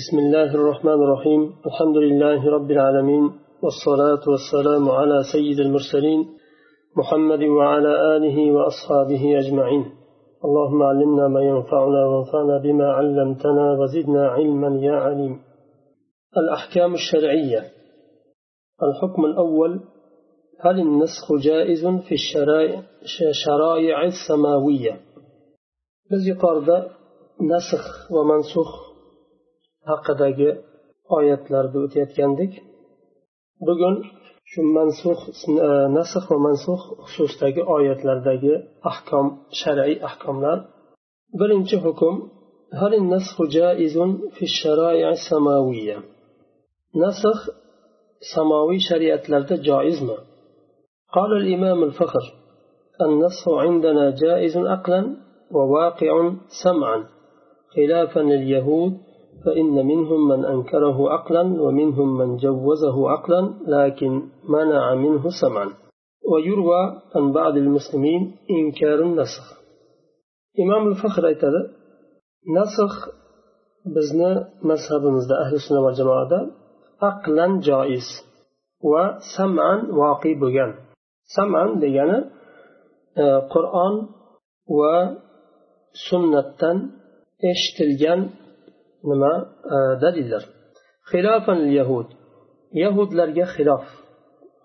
بسم الله الرحمن الرحيم. الحمد لله رب العالمين والصلاة والسلام على سيد المرسلين محمد وعلى آله وأصحابه أجمعين. اللهم علمنا ما ينفعنا وانفعنا بما علمتنا وزدنا علما يا عليم. الأحكام الشرعية. الحكم الأول هل النسخ جائز في الشرائع شرائع السماوية؟ biz yuqorida nasx va haqidagi oyatlarda o'tayotgandik bugun shu mansux nasx va mansux xususidagi oyatlardagi ahkom shar'iy ahkomlar birinchi hukm هل النسخ جائز في الشرائع السماوية نسخ سماوي شريعة لرد جائز ما قال الإمام الفخر النسخ عندنا جائز عقلا وواقع سمعا خلافا لليهود فإن منهم من أنكره عقلا ومنهم من جوزه عقلا لكن منع منه سمعا. ويروى عن بعض المسلمين إنكار النسخ. إمام الفخر أيتاد نسخ بزنا مذهب أهل السنة والجماعة عقلا جائز وسمعا واقي بغان سمعا لغانا آه، قرآن وسنة eshitilgan nima? E, dalillar. Xilofan yahud. Yahudlarga xilof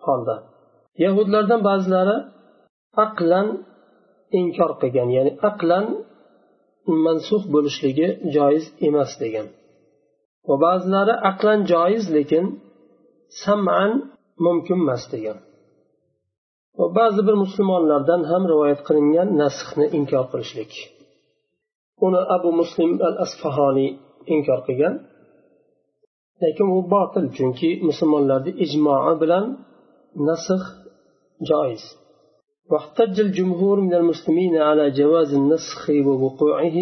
holda. Yahudlardan ba'zilari aqlan inkor qilgan ya'ni aqlan mansux bo'lishligi joiz emas degan. Va ba'zilari aqlan joiz lekin saman mumkin emas degan. Va ba'zi bir musulmonlardan ham rivoyat qilingan nasxni inkor qilishlik. Uni abu muslim al asfahoniy inkor qilgan. Lekin u botil chunki musulmonlarni ijmoi bilan nasx joiz. واحتج الجمهور من المسلمين على جواز النسخ ووقوعه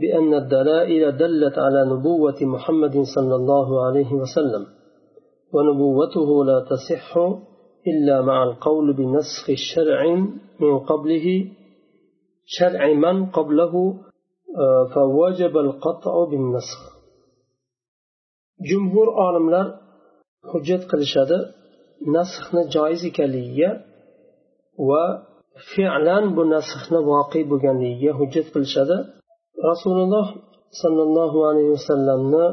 بأن الدلائل دلت على نبوة محمد صلى الله عليه وسلم ونبوته لا تصح إلا مع القول بنسخ الشرع من قبله شرع من قبله Э, jumhur olimlar hujjat qilishadi nasxni joiz ekanligiga va fe'lan bu nasxni voqe bo'lganligiga hujjat qilishadi. Rasululloh sollallohu alayhi vasallamni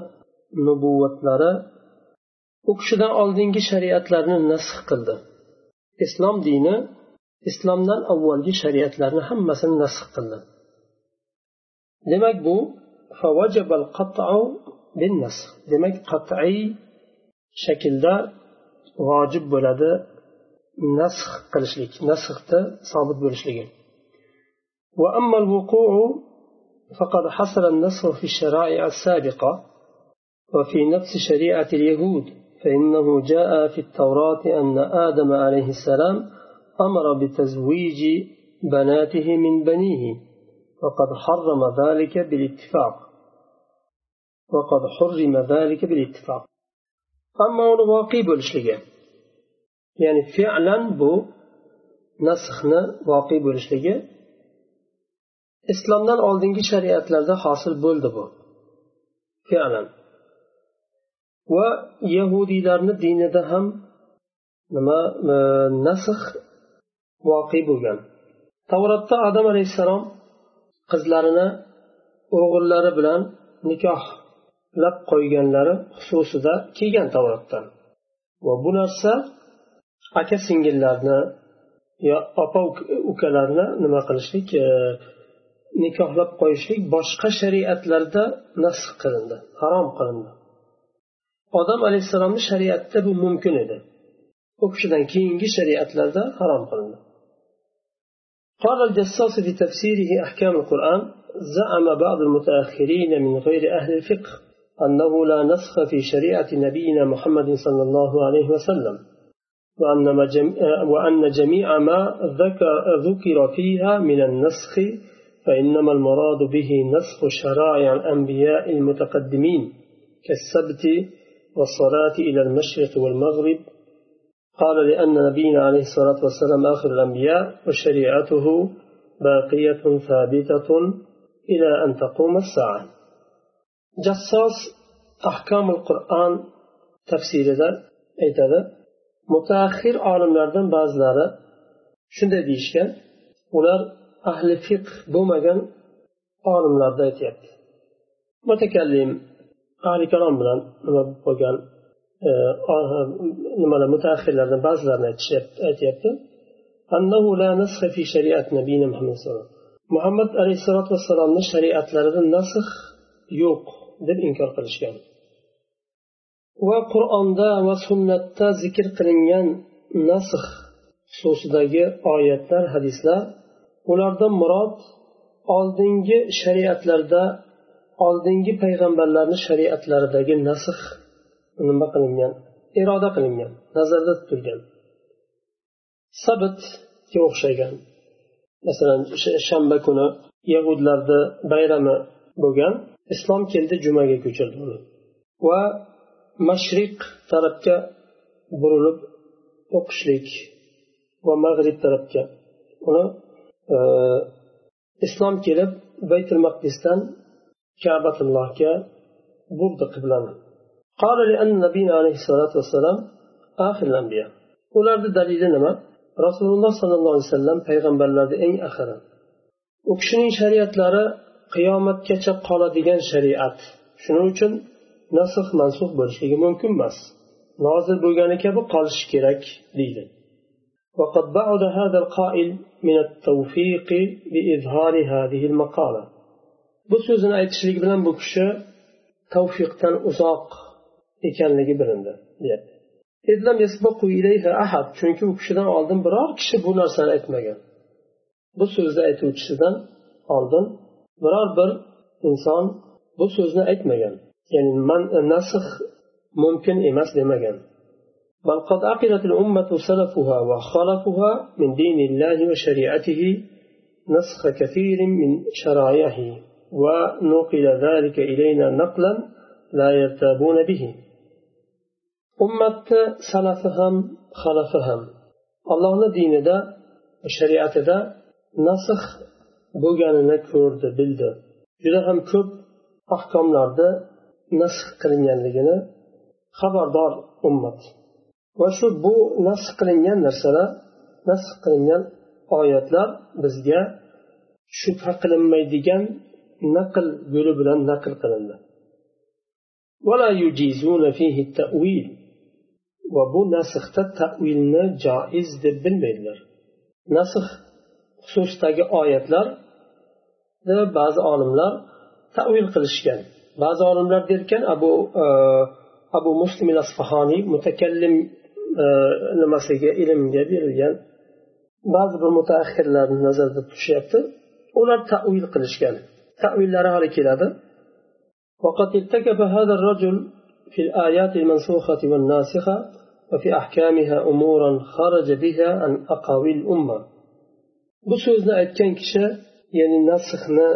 nubuvatlari u kishidan oldingi shariatlarni nasx qildi. Islom dini islomdan avvalgi shariatlarni hammasini nasx qildi. Demak bu demak qat'iy shaklda vojib bo'ladi nasx qilishlik nasxda sobit bo'lishligi وأما الوقوع فقد حصل النسخ في الشرائع السابقة وفي نفس شريعة اليهود فإنه جاء في التوراة أن آدم عليه السلام أمر بتزويج بناته من بنيه. وقد حرم ذلك بالاتفاق وقد حرم ذلك بالاتفاق أما واقع بولشلجة يعني فعلا بو nasxni voqe bo'lishligi islomdan oldingi shariatlarda hosil bo'ldi bu fe'lan va yahudiylarni dinida ham nima nasx voqe bo'lgan tavrotda odam alayhissalom qizlarini o'g'illari bilan nikohlab qo'yganlari xususida kelgan tavrotdan va bu narsa aka singillarni yo opa ukalarni nima qilishlik e, nikohlab qo'yishlik boshqa shariatlarda nasx qilindi harom qilindi. Odam alayhissalomni shariatida bu mumkin edi. U kishidan keyingi shariatlarda harom qilindi. قال الجساس في تفسيره أحكام القرآن زعم بعض المتأخرين من غير أهل الفقه أنه لا نسخ في شريعة نبينا محمد صلى الله عليه وسلم وأن, جميع ما ذكر فيها من النسخ فإنما المراد به نسخ شرائع الأنبياء المتقدمين كالسبت والصلاة إلى المشرق والمغرب قال لأن نبينا عليه الصلاة والسلام آخر الأنبياء وشريعته باقية ثابتة إلى أن تقوم الساعة. جصاص أحكام القرآن تفسير ذا متأخر عالم لردن بعض لارا شن ديش كان ولار أهل فقه بومغن عالم لردن متكلم أهل كلام بلان nimalar mutaaxirlardan ba'zilarini aytyapti muhammad alayhissalotu vassalomni shariatlarida nasx yo'q deb inkor qilishgan va qur'onda va sunnatda zikr qilingan nasx xususidagi oyatlar hadislar ulardan murod oldingi shariatlarda oldingi payg'ambarlarni shariatlaridagi nasx nima qilingan iroda qilingan nazarda tutilgan. Sabitga o'xshagan masalan shanba kuni yahudlarni bayrami bo'lgan islom keldi jumaga ko'chirdi uni va mashriq tarafga burilib o'qishlik va mag'rib tarafga uni e, islom kelib baytul maqdisdan kabatullohga burdi qiblani. قال لأن نبينا عليه الصلاة والسلام آخر الأنبياء ularni dalili nima rasululloh sollallohu alayhi vasallam payg'ambarlarni eng axiri u kishining shariatlari qiyomatgacha qoladigan shariat shuning uchun nasx mansux bo'lishligi mumkin emas nozil bo'lgani kabi qolishi kerak deydi وقد بعد هذا القائل من التوفيق بإظهار هذه المقالة bu so'zini aytishlik bilan bu kishi tavfiqdan uzoq ekanligi bilindi deyapti chunki u kishidan oldin biror kishi bu narsani aytmagan bu so'zni aytuvchisidan oldin biror bir inson bu so'zni aytmagan ya'ni man nasx mumkin emas demagan بل قد عقلت الأمة سلفها وخلفها من دين الله وشريعته نسخ كثير من شرائعه ونقل ذلك إلينا نقلا لا يرتابون به ummatni salafi ham xalafi ham. Allohni dinida shariatida nasx bo'lganini ko'rdi bildi. Juda ham ko'p ahkomlarni nasx qilinganligini xabardor ummat. Va shu bu nasx qilingan narsalar nasx qilingan oyatlar bizga shubha qilinmaydigan naql yo'li bilan naql qilindi. va bu nasxda tavilni joiz deb bilmaydilar nasx xususidagi oyatlar ba'zi olimlar tavil qilishgan ba'zi olimlar derkan abu e, abu muslim asfahoniy mutakallim e, nimasiga ilmga berilgan ba'zi bir mutaaxirlarni nazarda tutishyapti ular tavil qilishgan tavillari hali keladi وقد ارتكب هذا الرجل في الآيات المنسوخة والناسخة وفي أحكامها أمورا خرج بها عن أقاويل الأمة bu so'zni aytgan kishi ya'ni nasxni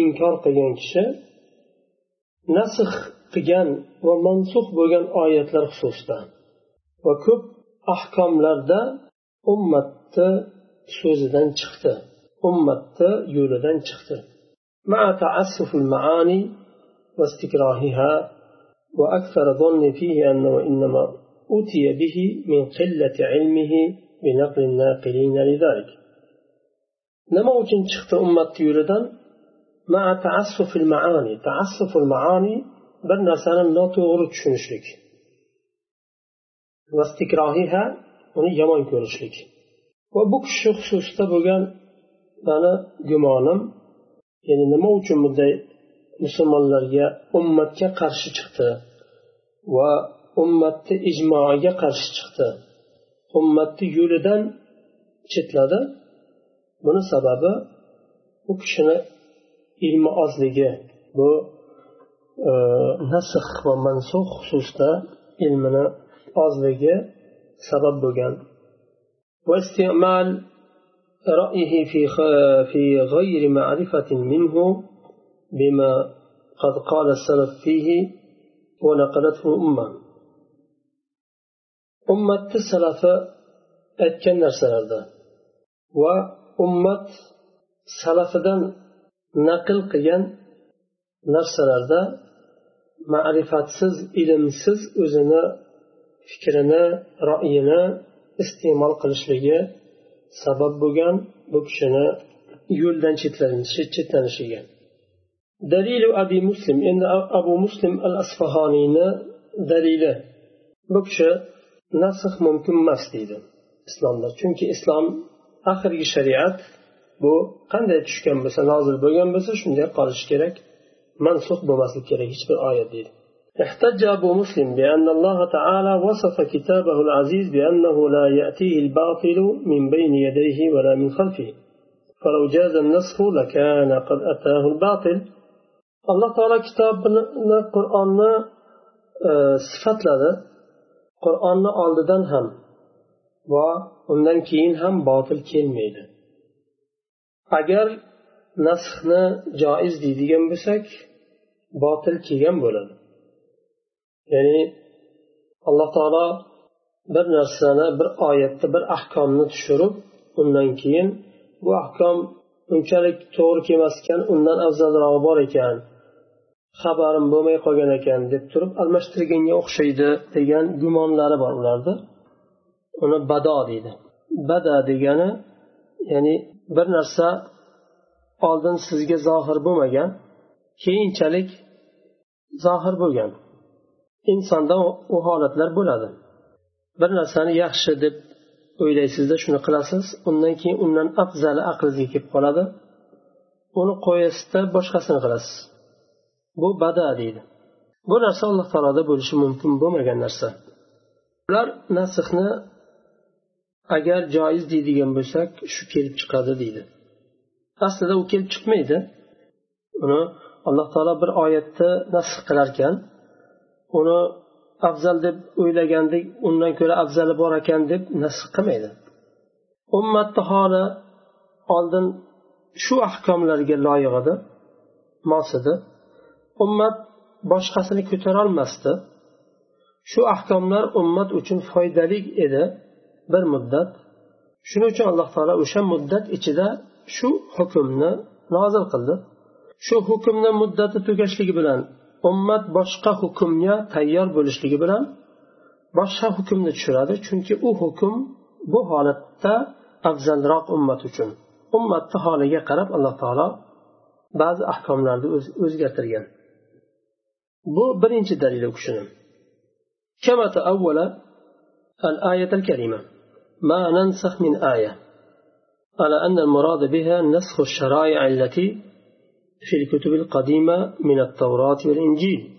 inkor qilgan kishi nasx qilgan va mansux bo'lgan oyatlar xususida va ko'p ahkomlarda ummatni so'zidan chiqdi ummatni yo'lidan chiqdi مع تعسف المعاني واستكراهها وأكثر ظني فيه أنه إنما أتي به من قلة علمه بنقل الناقلين لذلك. نما وجن شخت أمة يردن مع تعصف المعاني. تعصف المعاني بل سنة لا تغرد شنشك واستكراهها أني يمان كورشك وبك شخص استبغن أنا جمانم. يعني نما وجن مدى musulmonlarga ummatga qarshi chiqdi va ummatni ijmoiga qarshi chiqdi ummatni yo'lidan chetladi buni sababi u kishini ilmi ozligi bu e, nasx va mansux xususida ilmini ozligi sabab bo'lgan رأيه في في غير معرفة منه بما قد قال السلف فيه ونقلته الأمة أمة السلف aytgan narsalarda va ummat salafidan naql qilgan narsalarda ma'rifatsiz ilmsiz o'zini fikrini ra'yini iste'mol qilishligi sabab bo'lgan bu kishini yo'ldan chetlanishiga dalilu abi muslim endi abu muslim al asfahoniyni dalili bu kishi nasx mumkin emas deydi islomda chunki islom oxirgi shariat bu qanday tushgan bo'lsa nozil bo'lgan bo'lsa shunday qolishi kerak mansux bo'lmasligi kerak hech bir oyat deydi احتج أبو مسلم بأن الله تعالى وصف كتابه العزيز بأنه لا يأتيه الباطل من بين يديه ولا من خلفه فلو جاز النسخ لكان قد أتاه الباطل alloh taolo kitobini qur'onni e, sifatladi. Qur'onni oldidan ham va undan keyin ham botil kelmaydi. Agar nasxni joiz deydigan bo'lsak botil kelgan bo'ladi. Ya'ni alloh taolo bir narsani bir oyatda bir ahkomni tushirib undan keyin bu ahkom unchalik to'g'ri kelmas ekan undan afzalrog'i bor ekan. Xabarim bo'lmay qolgan ekan deb turib almashtirganga o'xshaydi degan gumonlari bor ularni uni bado deydi. Bada degani ya'ni bir narsa oldin sizga zohir bo'lmagan keyinchalik zohir bo'lgan. Insonda u holatlar bo'ladi. Bir narsani yaxshi deb o'ylaysizda shuni qilasiz undan keyin undan afzali aqlingizga kelib qoladi. Uni qo'yasizda boshqasini qilasiz. Bu bada deydi. Bu narsa alloh taoloda bo'lishi mumkin bo'lmagan narsa. Ular nasxni agar joiz deydigan bo'lsak shu kelib chiqadi deydi. Aslida u kelib chiqmaydi. Uni alloh taolo bir oyatni nasx qilarkan uni afzal deb o'ylagandek undan ko'ra afzali bor ekan deb nasx qilmaydi. Ummatni holi oldin shu ahkomlarga loyiq edi mos edi. Ummat boshqasini ko'tarolmasdi. Shu ahkomlar ummat uchun foydali edi bir muddat. Shuning uchun alloh taolo o'sha muddat ichida shu hukmni nozil qildi. Shu hukmni muddati tugashligi bilan ummat boshqa hukmga tayyor bo'lishligi bilan boshqa hukmni tushiradi. Chunki u hukm bu holatda afzalroq ummat uchun. Ummatni holiga qarab alloh taolo ba'zi ahkomlarni o'zgartirgan. Bu birinchi dalil u kishini كما تأول الآية الكريمة. ما ننسخ من آية. على أن المراد بها نسخ الشرائع التي في الكتب القديمة من التوراة والإنجيل.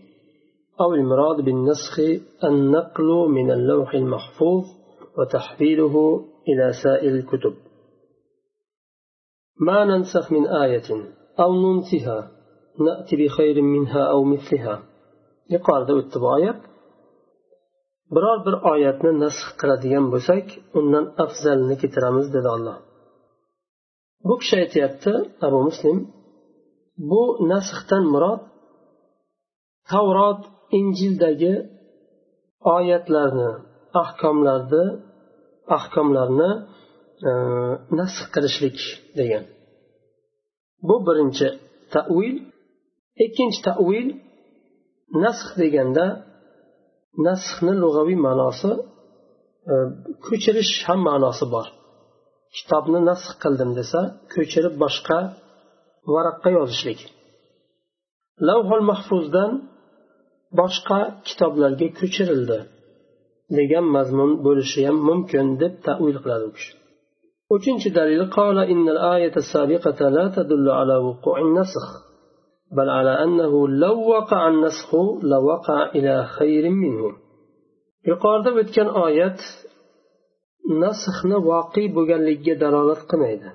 أو المراد بالنسخ النقل من اللوح المحفوظ وتحويله إلى سائر الكتب. ما ننسخ من آية أو ننسها نأتي بخير منها أو مثلها. Yuqorida o'tdi bu oyat. Biror bir oyatni nasx qiladigan bo'lsak undan afzalini keltiramiz dedi olloh bu kishi aytyapti abu muslim bu nasxdan murod tavrot injildagi oyatlarni ahkomlarni ahkomlarni e, nasx qilishlik degan. Bu birinchi tavil ikkinchi tavil nasx deganda nasxni lug'aviy ma'nosi e, ko'chirish ham ma'nosi bor. Kitobni nasx qildim desa ko'chirib boshqa varaqqa yozishlik. Lavhol mahfuzdan boshqa kitoblarga ko'chirildi degan mazmun bo'lishi ham mumkin deb tavil qiladi u kishi. Uchinchi dalil qola innal ayata sabiqata la tadullu ala wuqu'in nasx. بل على أنه لو وقع النسخ لوقع إلى خير منه yuqorida o'tgan oyat nasxni voqe bo'lganligiga dalolat qilmaydi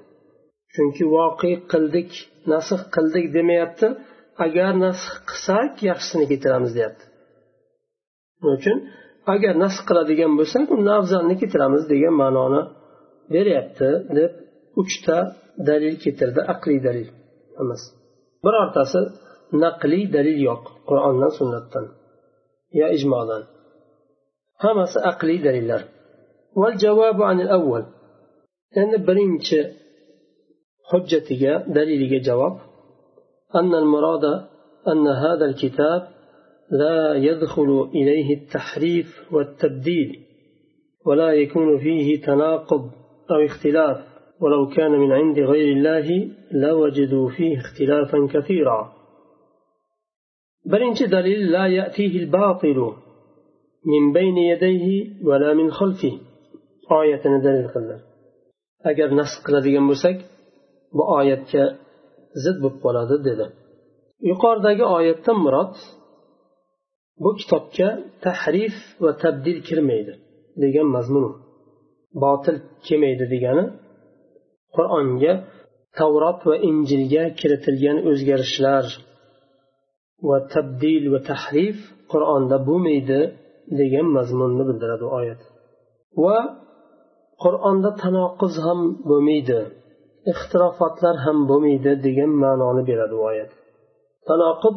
chunki voqe qildik nasx qildik demayapti agar nasx qilsak yaxshisini keltiramiz deyapti shuning uchun agar nasx qiladigan bo'lsak undan afzalni keltiramiz degan ma'noni beryapti deb uchta dalil keltirdi aqliy dalil emas birortasi naqliy dalil yo'q qur'ondan sunnatdan yo ijmodan hammasi aqliy dalillar endi birinchi hujjatiga daliliga javob أن المراد أن هذا الكتاب لا يدخل إليه التحريف والتبديل ولا يكون فيه تناقض أو اختلاف ولو كان من عند غير الله لوجدوا فيه اختلافا كثيرا بل دليل لا يأتيه الباطل من بين يديه ولا من خلفه آية دليل قلنا agar nasl qiladigan bo'lsak bu oyatga zid bo'lib qoladi dedi yuqoridagi oyatdan murod bu kitobga tahrif va tabdil kirmaydi degan mazmun botil kelmaydi degani qur'onga tavrot va injilga kiritilgan o'zgarishlar va tabdil va tahrif qur'onda bo'lmaydi degan mazmunni bildiradi oyat. Va qur'onda tanoquz ham bo'lmaydi ixtirofotlar ham bo'lmaydi degan ma'noni beradi u oyat. Tanoqub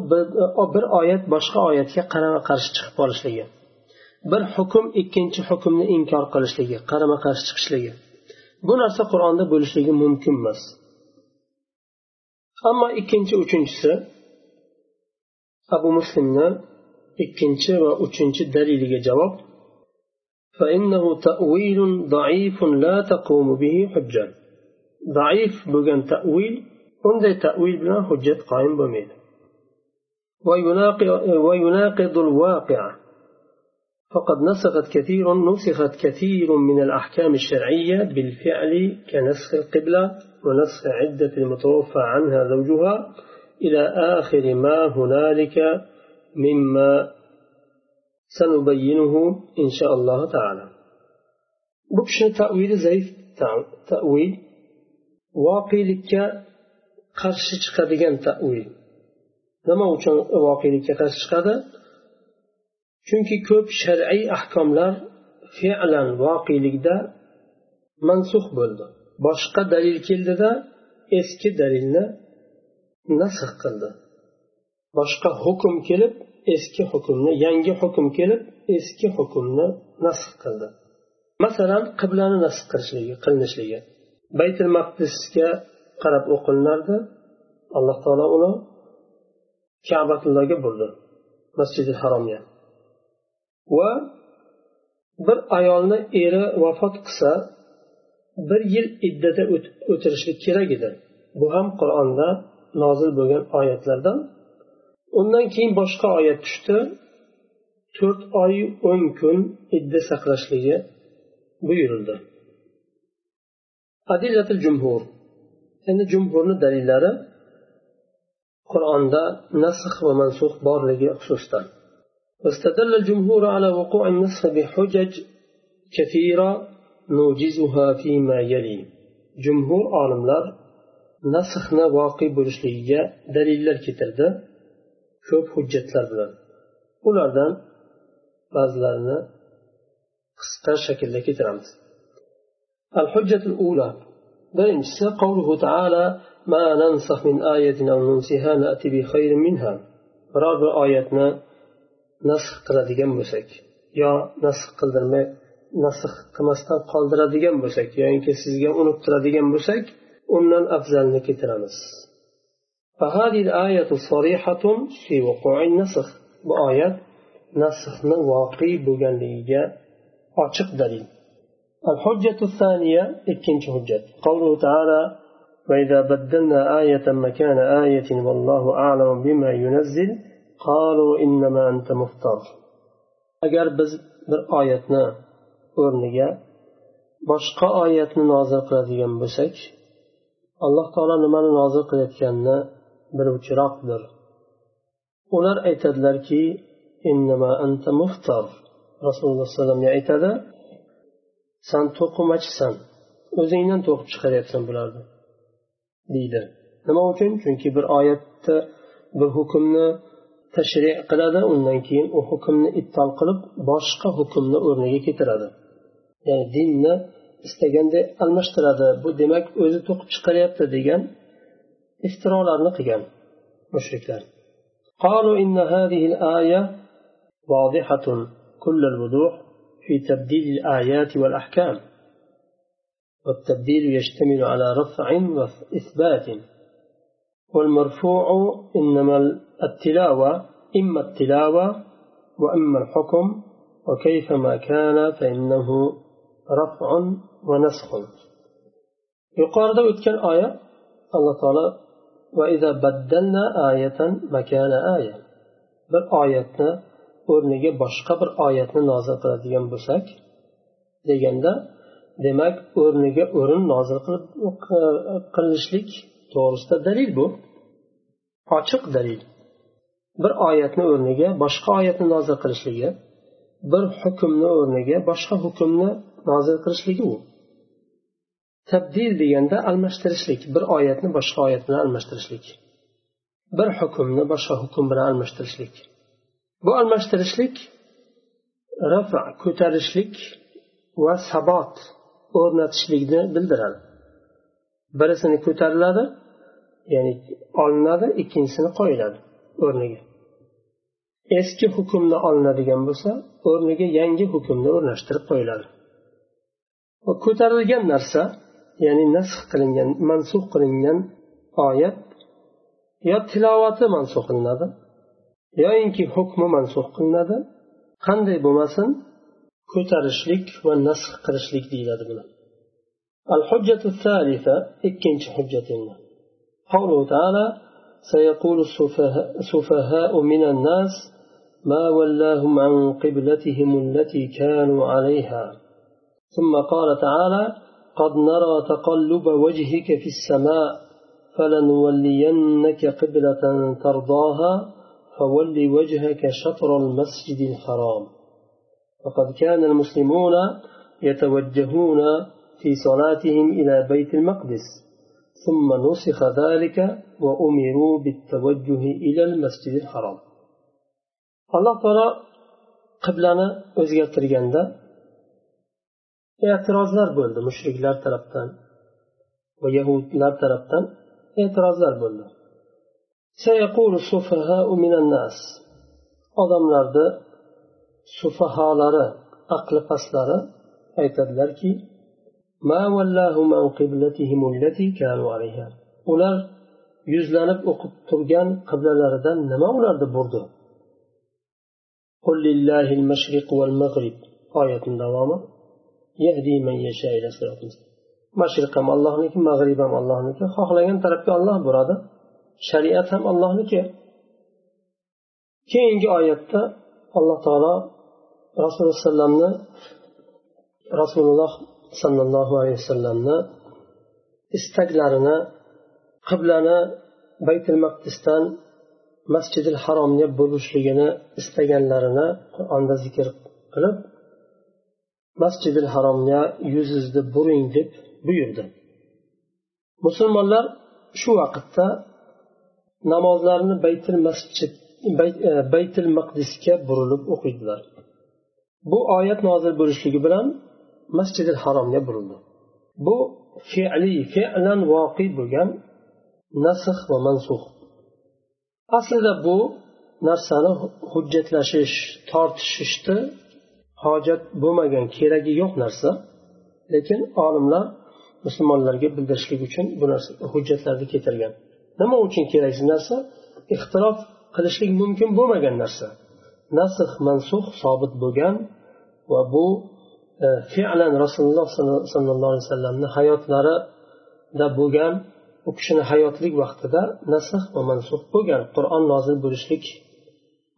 bir oyat boshqa oyatga qarama qarshi chiqib qolishligi bir hukm ikkinchi hukmni inkor qilishligi qarama qarshi chiqishligi. Bu narsa qur'onda bo'lishligi mumkin emas ammo ikkinchi uchinchisi abu muslimni ikkinchi va uchinchi daliliga javob فإنه تأويل ضعيف لا تقوم به حجة ضعيف بغن تأويل unday ta'wil bilan hujjat qoyim bo'lmaydi ويناقض الواقع فقد نسخت كثير نسخت كثير من الأحكام الشرعية بالفعل كنسخ القبلة ونسخ عدة المتوفى عنها زوجها إلى آخر ما هنالك مما سنبينه إن شاء الله تعالى. بكش تأويل زيف تأويل. voqelikka qarshi chiqadigan tavil nima uchun voqelikka qarshi chiqadi chunki ko'p shar'iy ahkomlar fe'lan voqelikda mansux bo'ldi. Boshqa dalil keldida eski dalilni nasx qildi. Boshqa hukm kelib eski hukmni yangi hukm kelib eski hukmni nasx qildi. Masalan qiblani nasx qilishligi qilinishligi. Baytul maqdisga qarab o'qilinardi. Alloh taolo uni kabatullohga burdi. Masjidi haromga. Va bir ayolni eri vafot qilsa bir yil iddada o'tirishlik kerak edi. Bu ham qur'onda nozil bo'lgan oyatlardan. Undan keyin boshqa oyat tushdi. To'rt oy o'n kun idda saqlashligi buyurildi. Adillatil jumhur. Endi jumhurni dalillari qur'onda nasx va mansux borligi xususida واستدل الجمهور على وقوع النص بحجج كثيرة نوجزها فيما يلي. جمهور عالم لار نسخنا واقي برشلية دليل الكتر ده كوب حجة لاردان ولاردان بازلارنا قصتر شكل لكتر الحجة الأولى برنس قوله تعالى ما ننسخ من آية أو ننسها نأتي بخير منها رابع آياتنا nasx qiladigan bo'lsak yo nasx qildirmay nasx qilmasdan qoldiradigan bo'lsak yoinki sizga unuttiradigan bo'lsak undan afzalni keltiramiz فهذه الآية صريحة في وقوع النسخ بآيات نسخ واقع بغنليجا أعشق دليل الحجة الثانية إكنش حجة قوله تعالى وإذا بدلنا آية مكان آية والله أعلم بما ينزل agar biz bir oyatni o'rniga boshqa oyatni nozil qiladigan bo'lsak alloh taolo nimani nozil qilayotganini biluvchiroqdir ular aytadilarki rasululloh alayhi aytadi? San to'qimachisan o'zingdan to'qib chiqaryapsan bularni deydi. Nima uchun? Chunki bir oyatda bir hukmni tashri qiladi undan keyin u hukmni ittol qilib boshqa hukmni o'rniga keltiradi ya'ni dinni istaganday almashtiradi bu demak o'zi to'qib chiqaryapti degan iftirolarni qilgan mushriklar قالوا إن هذه الآية واضحة كل الوضوح في تبديل الآيات والأحكام والتبديل يشتمل على رفع وإثبات والمرفوع إنما التلاوة إما التلاوة وأما الحكم وكيفما كان فإنه رفع ونسخ yuqorida o'tgan oya alloh taolo bir oyatni o'rniga boshqa bir oyatni nozil qiladigan bo'lsak deganda demak o'rniga o'rin nozil qilinishlik to'g'risida dalil bu ochiq dalil bir oyatni o'rniga boshqa oyatni nozil qilishligi bir hukmni o'rniga boshqa hukmni nozil qilishligi u. Tabdil deganda almashtirishlik bir oyatni boshqa oyat bilan almashtirishlik bir hukmni boshqa hukm bilan almashtirishlik. Bu almashtirishlik rafa ko'tarishlik va sabot o'rnatishlikni bildiradi. Birisini ko'tariladi ya'ni olinadi ikkinchisini qo'yiladi. o'rniga eski hukmni olinadigan bo'lsa o'rniga yangi hukmni o'rnashtirib qo'yiladi ko'tarilgan narsa ya'ni nasx qilingan mansux qilingan oyat yo tilovati mansux qilinadi yoyinki hukmi mansux qilinadi qanday bo'lmasin ko'tarishlik va nasx qilishlik deyiladi buni الحجة الثالثة إكنش حجتنا قوله تعالى سيقول السفهاء من الناس ما ولاهم عن قبلتهم التي كانوا عليها. ثم قال تعالى قد نرى تقلب وجهك في السماء فلنولينك قبلة ترضاها فول وجهك شطر المسجد الحرام. وقد كان المسلمون يتوجهون في صلاتهم إلى بيت المقدس. ثم نسخ ذلك وأمروا بالتوجه إلى المسجد الحرام الله تعالى qiblani o'zgartirganda e'tirozlar bo'ldi mushriklar tarafdan va yahudlar tarafdan e'tirozlar bo'ldi odamlarni sufaholari aqli pastlari aytadilarki ular yuzlanib o'qib turgan qiblalaridan nima ularni burdi? Oyatni davomi mashriq ham allohniki mag'rib ham allohniki. Xohlagan tarafga olloh buradi shariat ham allohniki. Keyingi oyatda alloh taolo rasululloh vasallamni rasululloh sollallohu alayhi vasallamni istaklarini qiblani baytul maqdisdan masjidil haromga bo'lishligini istaganlarini qur'onda zikr qilib masjidil haromga yuzingizni buring deb buyurdi. Musulmonlar shu vaqtda namozlarni baytil masjid e, baytil maqdisga burilib o'qiydilar. Bu oyat nozil bo'lishligi bilan masjidil haromga burildi. Bu fe'li fe'lan voqi bo'lgan nasx va mansux. Aslida bu narsani hujjatlashish tortishishni hojat bo'lmagan keragi yo'q narsa. Lekin olimlar musulmonlarga bildirishlik uchun bu narsa hujjatlarni keltirgan. Nima uchun keraksiz narsa? Ixtilof qilishlik mumkin bo'lmagan narsa. Nasx mansux sobit bo'lgan va bu fe'lan rasululloh sollallohu alayhi vasallamni hayotlarida bo'lgan u kishini hayotlik vaqtida nasx va mansux bo'lgan qur'on nozil bo'lishlik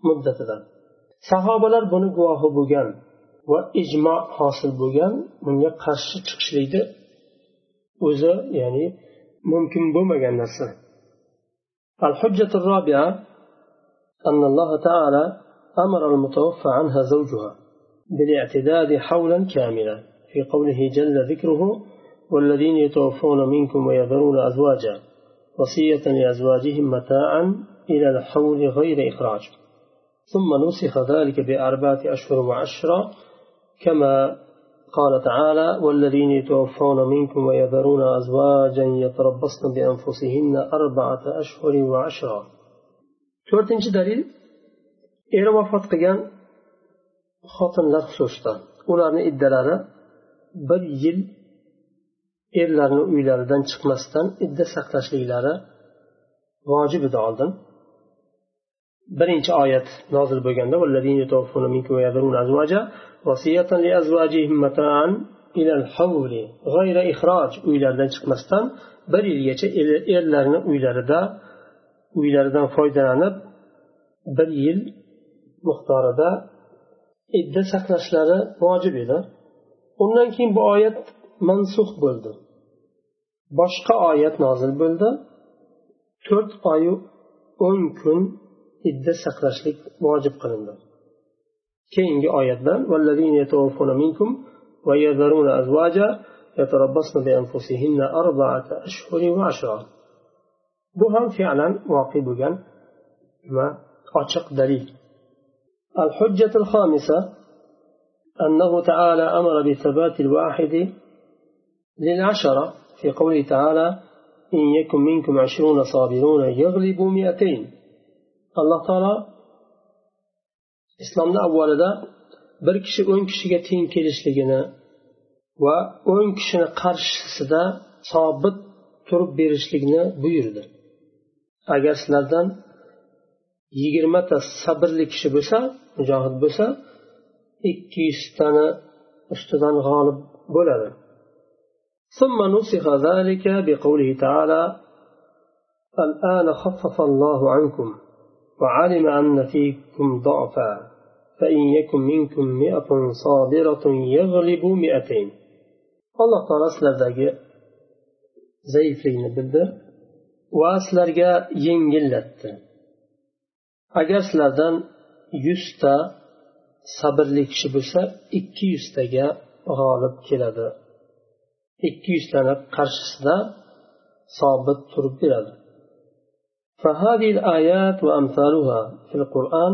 muddatida sahobalar buni guvohi bo'lgan va ijmo hosil bo'lgan bunga qarshi chiqishlikni o'zi ya'ni mumkin bo'lmagan narsa الحجة الرابعة أن الله تعالى أمر المتوفى عنها زوجها بالاعتداد حولا كاملا. في قوله جل ذكره والذين يتوفون منكم ويذرون أزواجا وصية لأزواجهم متاعا إلى الحول غير إخراج. ثم نسخ ذلك بأربعة أشهر وعشرة كما قال تعالى والذين يتوفون منكم ويذرون أزواجا يتربصن بأنفسهن أربعة أشهر وعشرة. to'rtinchi dalil eri vafot qilgan xotinlar xususida ularni iddalari bir yil erlarni uylaridan chiqmasdan idda saqlashliklari vojib edi oldin birinchi oyat nozil bo'lganda uylaridan chiqmasdan bir yilgacha erlarni uylarida uylaridan foydalanib bir yil miqdorida idda saqlashlari vojib edi undan keyin bu oyat mansux bo'ldi boshqa oyat nozil bo'ldi to'rt oyu o'n kun idda saqlashlik vojib qilindi keyingi oyatdan ويذرون أزواجا يتربصن بأنفسهن أربعة أشهر وعشرة بهم فعلا واقع بجن ما أشق دليل الحجة الخامسة أنه تعالى أمر بثبات الواحد للعشرة في قوله تعالى إن يكن منكم عشرون صابرون يغلبوا مئتين alloh taolo islomni avvalida bir kishi o'n kishiga teng kelishligini va o'n kishini qarshisida sobit turib berishlikni buyurdi agar sizlardan yigirmata sabrli kishi bo'lsa mujohid bo'lsa ikki yuztani ustidan g'olib bo'ladi ثم نسخ ذلك بقوله تعالى الآن خفف الله عنكم وعلم أن فيكم ضعفا فإن يكن منكم مئة صابرة يغلب مئتين alloh taolo sizlardagi zaiflikni bildi va sizlarga yengillatdi agar sizlardan yuzta sabrli kishi bo'lsa ikki yuztaga g'olib keladi ikki yuztani qarshisida sobit turib beradi فهذه الآيات وأمثالها في القرآن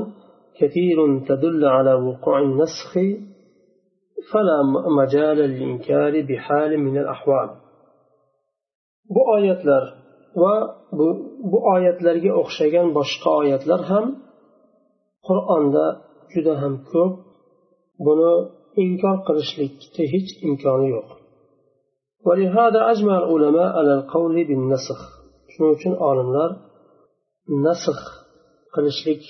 كثير تدل على وقوع النسخ فلا مجال للإنكار بحال من الأحوال bu oyatlar va bu, bu oyatlarga o'xshagan boshqa oyatlar ham qur'onda juda ham ko'p buni inkor qilishlikda hech imkoni yo'q ولهذا أجمع العلماء على القول بالنسخ shuning uchun olimlar nasx qilishlik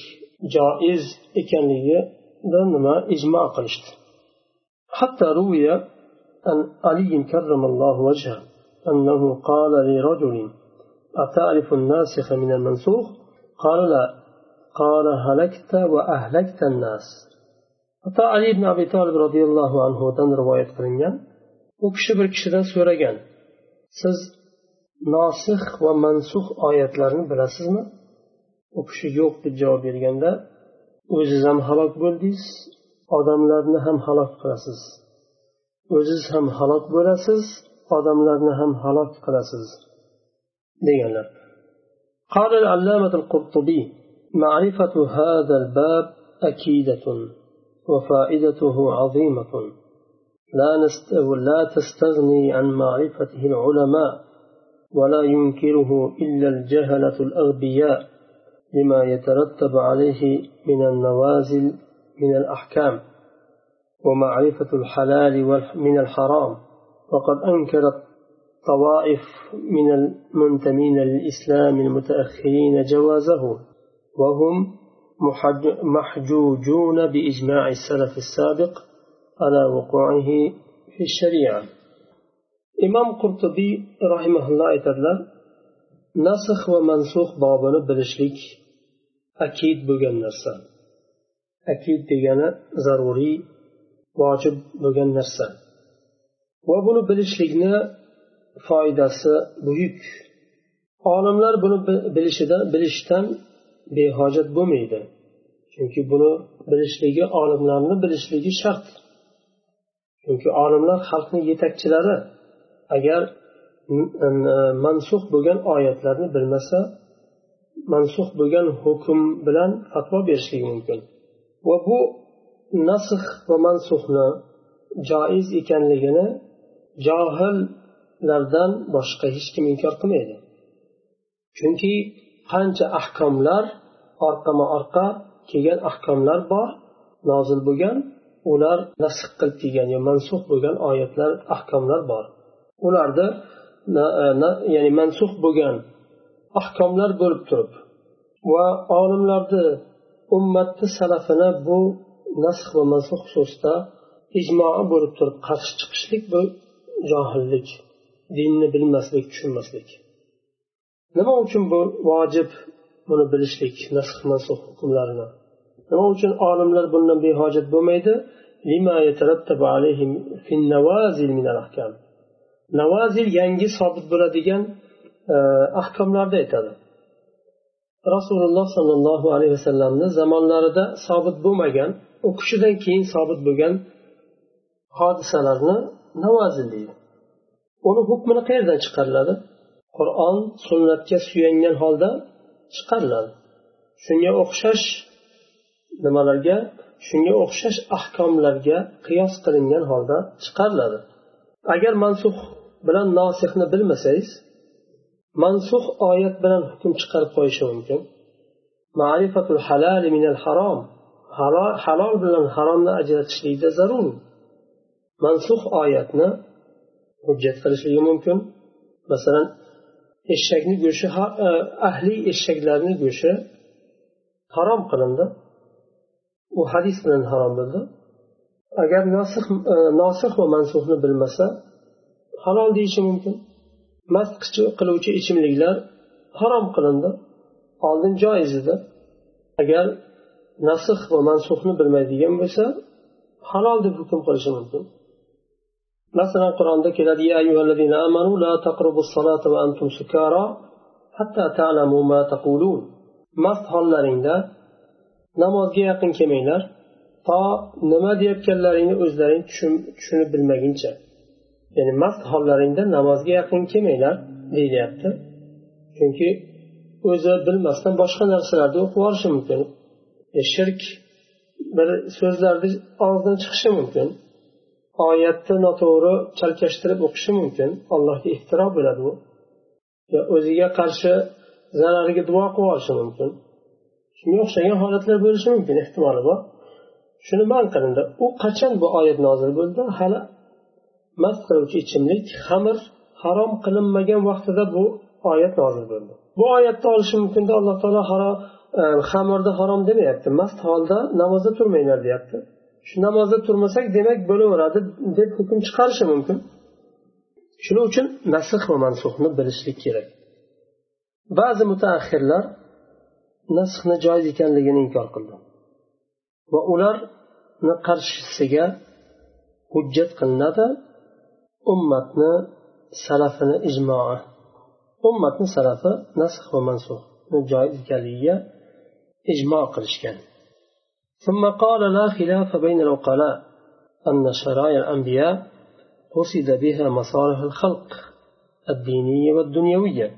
joiz ekanligidan nima ijmo qilishdi حتى روي عن علي كرم الله وجهه أنه قال لرجل أتعرف الناسخ من المنسوخ قال لا قال هلكت وأهلكت الناس ata ali ibn abi tolib roziyallohu anhudan rivoyat qilingan u kishi bir kishidan so'ragan siz nosih va mansux oyatlarni bilasizmi u kishi yo'q deb javob berganda o'ziz ham halok bo'ldingiz odamlarni ham halok qilasiz o'ziz ham halok bo'lasiz odamlarni ham halok qilasiz deganlar قال العلامة القرطبي معرفة هذا الباب أكيدة وفائدته عظيمة. لا, نست... لا تستغني عن معرفته العلماء ولا ينكره إلا الجهلة الأغبياء لما يترتب عليه من النوازل من الأحكام ومعرفة الحلال من الحرام. وقد أنكرت طوائف من المنتمين للإسلام المتأخرين جوازه. وهم محجوجون بإجماع السلف السابق على وقوعه في الشريعة إمام قرطبي رحمه الله تعالى نسخ ومنسوخ بابنا bilishlik akid bo'lgan narsa akid degani zaruriy vojib bo'lgan narsa va buni bilishlikni foydasi buyuk olimlar buni bilishidan bilishdan behojat bo'lmaydi. Chunki buni bilishligi olimlarni bilishligi shart. Chunki olimlar xalqni yetakchilari. Agar mansux bo'lgan oyatlarni bilmasa mansux bo'lgan hukm bilan fatvo berishligi mumkin. Va bu nasx va mansuxni joiz ekanligini johillardan boshqa hech kim inkor qilmaydi. Chunki qancha ahkomlar orqama orqa kelgan ahkomlar bor nozil bo'lgan ular nasx qilib kelgan yo mansux bo'lgan oyatlar ahkomlar bor. Ularda e, ya'ni mansux bo'lgan ahkomlar bo'lib turib va olimlarni ummatni salafini bu nasx va mansux xususida ijmoi bo'lib turib qarshi chiqishlik bu johillik dinni bilmaslik tushunmaslik. Nima uchun bu vojib buni bilishlik nasx mansuh hukmlarini. Nima uchun olimlar bundan behojat bo'lmaydi? Navazil yangi sobit bo'ladigan e, ahkomlarda aytadi. Rasululloh sollallohu alayhi vasallamni zamonlarida sobit bo'lmagan u kishidan keyin sobit bo'lgan hodisalarni navazil deydi. Uni hukmini qayerdan chiqariladi? Qur'on sunnatga suyangan holda chiqariladi shunga o'xshash nimalarga shunga o'xshash ahkomlarga qiyos qilingan holda chiqariladi agar mansux bilan nosihni bilmasangiz mansux oyat bilan hukm chiqarib qo'yishi mumkin. Ma'rifatul halali minal harom. Halol bilan haromni ajratishlikda zarur. Mansux oyatni hujjat qilishligi mumkin. Masalan eshakni go'shti e, ahli eshaklarni go'shti harom qilindi. U hadis bilan harom bo'ldi. Agar nosih e, nosih va mansuhni bilmasa halol deyishi mumkin. Mast qiluvchi ichimliklar harom qilindi. Oldin joiz edi. Agar nasih va mansuhni bilmaydigan bo'lsa halol deb hukm qilishi mumkin. Masalan qur'onda keladi mast hollaringda namozga yaqin kelmanglar. To nima deyayotganlaringni o'zlaring tushunib bilmaguncha. Ya'ni mast hollaringda namozga yaqin kelmanglar deyilyapti. Chunki o'zi bilmasdan boshqa narsalarni o'qib yuborishi mumkin. E, shirk bir so'zlarni og'zidan chiqishi mumkin. Oyatni noto'g'ri chalkashtirib o'qishi mumkin. Allohga ehtiro bo'ladi u. O'ziga qarshi zarariga duo qilib olishi mumkin. Shunga o'xshagan holatlar bo'lishi mumkin ehtimoli bor. Shuni man qilindi u qachon bu oyat nozil bo'ldi? Hali mast qiluvchi ichimlik xamir harom qilinmagan vaqtida bu oyat nozil bo'ldi. Bu oyatni olishi mumkinda alloh taolo e, xamirni harom demayapti. Mast holda namozda turmanglar deyapti. Shu namozda turmasak demak bo'laveradi deb hukm chiqarishi mumkin. Shuning uchun nasih va mansuhni bilishlik kerak. Ba'zi mutaaxirlar nasxni joiz ekanligini inkor qildi. Va ularni qarshisiga hujjat qilinadi. Ummatni salafini ijmoi ummatni salafi nasx va mansuhni joiz ekanligiga ijmo qilishgan. ثم قال لا خلاف بين العقلاء أن شرائع الأنبياء قصد بها مصالح الخلق الدينية والدنيوية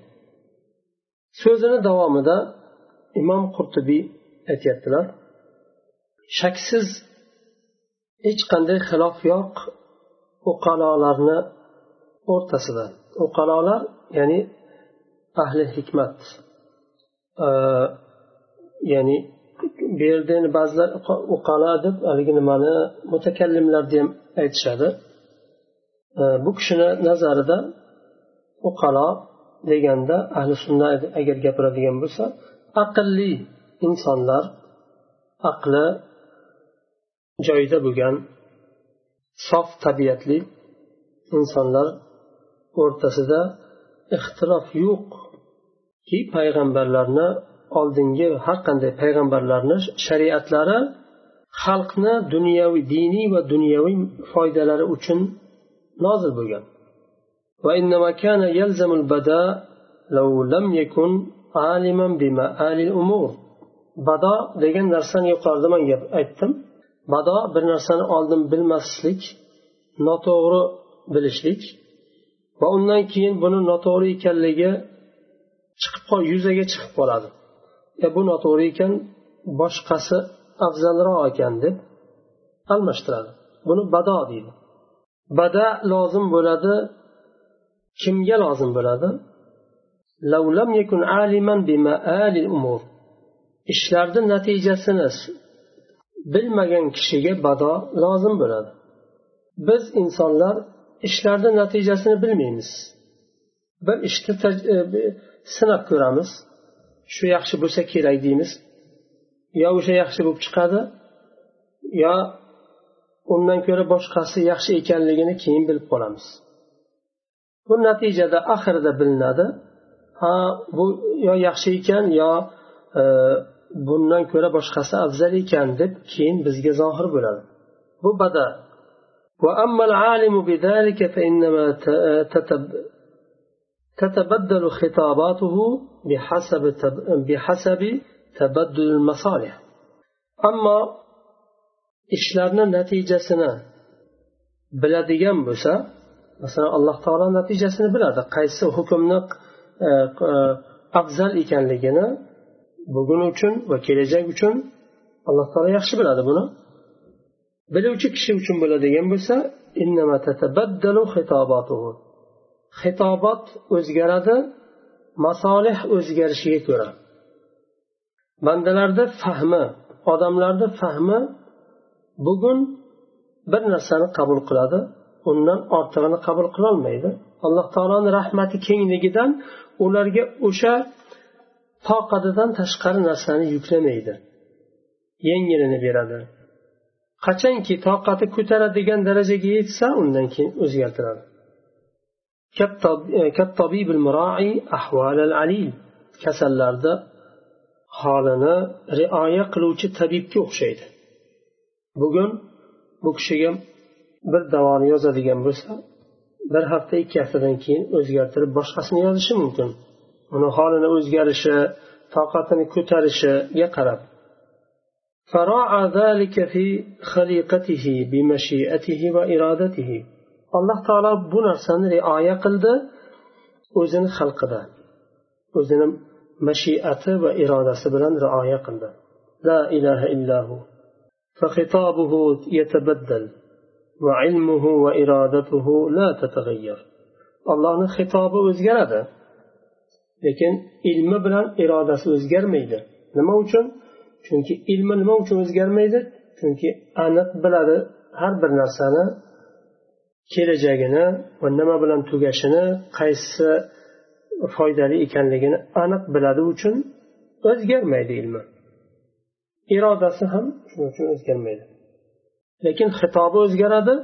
so'zini davomida imom qurtubiy aytyaptilar shaksiz hech qanday xilof yo'q uqalolarni o'rtasida uqalolar ya'ni ahli hikmat ya'ni bu yerda ba'zilar uqala deb haligi nimani mutakallimlarni ham aytishadi. Bu kishini nazarida uqalo deganda ahli sunna agar gapiradigan bo'lsa aqlli insonlar aqli joyida bo'lgan sof tabiatli insonlar o'rtasida ixtilof yo'qki payg'ambarlarni oldingi har qanday payg'ambarlarni shariatlari xalqni dunyoviy diniy va dunyoviy foydalari uchun nozil bo'lgan وإنما كان يلزم البداء لو لم يكن عالما بمآل الأمور bado degan narsani yuqorida man gap aytdim bado bir narsani oldin bilmaslik noto'g'ri bilishlik va undan keyin buni noto'g'ri ekanligi chiqib yuzaga chiqib qoladi e E, bu noto'g'ri ekan boshqasi afzalroq ekan deb almashtiradi. Buni bado deydi. Bada lozim bo'ladi. Kimga lozim bo'ladi? Ishlarni natijasini bilmagan kishiga bado lozim bo'ladi. Biz insonlar ishlarni natijasini bilmaymiz. Bir ishni e, sinab ko'ramiz. shu yaxshi bo'lsa kerak deymiz yo o'sha yaxshi bo'lib chiqadi yo undan ko'ra boshqasi yaxshi ekanligini keyin bilib qolamiz bu natijada oxirida bilinadi ha bu yo yaxshi ekan yo e, bundan ko'ra boshqasi afzal ekan deb keyin bizga zohir bo'ladi bu bada وأما العالم بذلك فإنما تتبدل خطاباته بحسب بحسب تبدل المصالح أما ishlarni natijasini biladigan bo'lsa masalan alloh taolo natijasini biladi qaysi hukmni e, e, afzal ekanligini bugun uchun va kelajak uchun alloh taolo yaxshi biladi buni biluvchi kishi uchun bo'ladigan bo'lsa xitobot o'zgaradi masolih o'zgarishiga ko'ra. Bandalarni fahmi odamlarni fahmi bugun bir narsani qabul qiladi undan ortig'ini qabul qilolmaydi alloh taoloni rahmati kengligidan ularga o'sha toqatidan tashqari narsani yuklamaydi. Yengilini beradi. Qachonki toqati ko'taradigan darajaga yetsa undan keyin o'zgartiradi. kasallarda holini rioya qiluvchi tabibga o'xshaydi bugun bu kishiga bir davoni yozadigan bo'lsa bir hafta ikki haftadan keyin o'zgartirib boshqasini yozishi mumkin uni holini o'zgarishi toqatini ko'tarishiga qarab فراعى ذلك في خليقته بمشيئته وإرادته alloh taolo bu narsani rioya qildi o'zini xalqida o'zini mashiati va irodasi bilan rioya qildi la ilaha illahu فخطابه يتبدل وعلمه وإرادته لا تتغير allohni xitobi o'zgaradi lekin ilmi bilan irodasi o'zgarmaydi nima uchun chunki ilmi nima uchun o'zgarmaydi chunki aniq biladi har bir narsani kelajagini va nima bilan tugashini qaysi foydali ekanligini aniq biladi uchun o'zgarmaydi ilmi. Irodasi ham shuning uchun o'zgarmaydi. Lekin xitobi o'zgaradi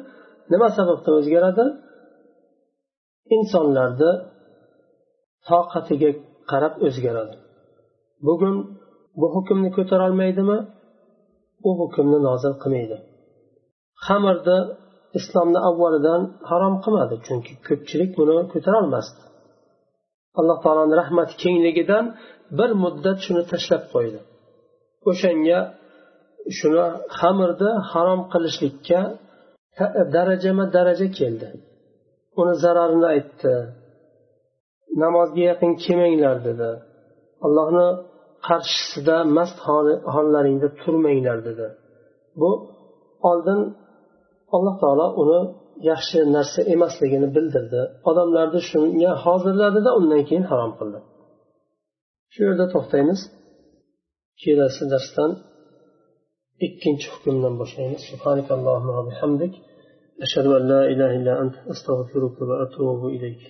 nima sababdan o'zgaradi? Insonlarni toqatiga qarab o'zgaradi. Bugun bu hukmni ko'tarolmaydimi? U hukmni nozil qilmaydi. Xamirni islomni avvalidan harom qilmadi chunki ko'pchilik buni ko'tarolmasdi. Alloh taoloni rahmati kengligidan bir muddat shuni tashlab qo'ydi. O'shanga shuni xamirni harom qilishlikka darajama daraja keldi. Uni zararini aytdi namozga yaqin kelmanglar dedi. Allohni qarshisida mast hollaringda turmanglar dedi. Bu oldin alloh taolo uni yaxshi narsa emasligini bildirdi. Odamlarni shunga hozirladida undan keyin harom qildi. Shu yerda to'xtaymiz. Kelasi darsdan ikkinchi hukmdan boshlaymiz. Subhanakallohumma bihamdik. Ashhadu an la ilaha illa ant astag'firuka va atubu ilayk.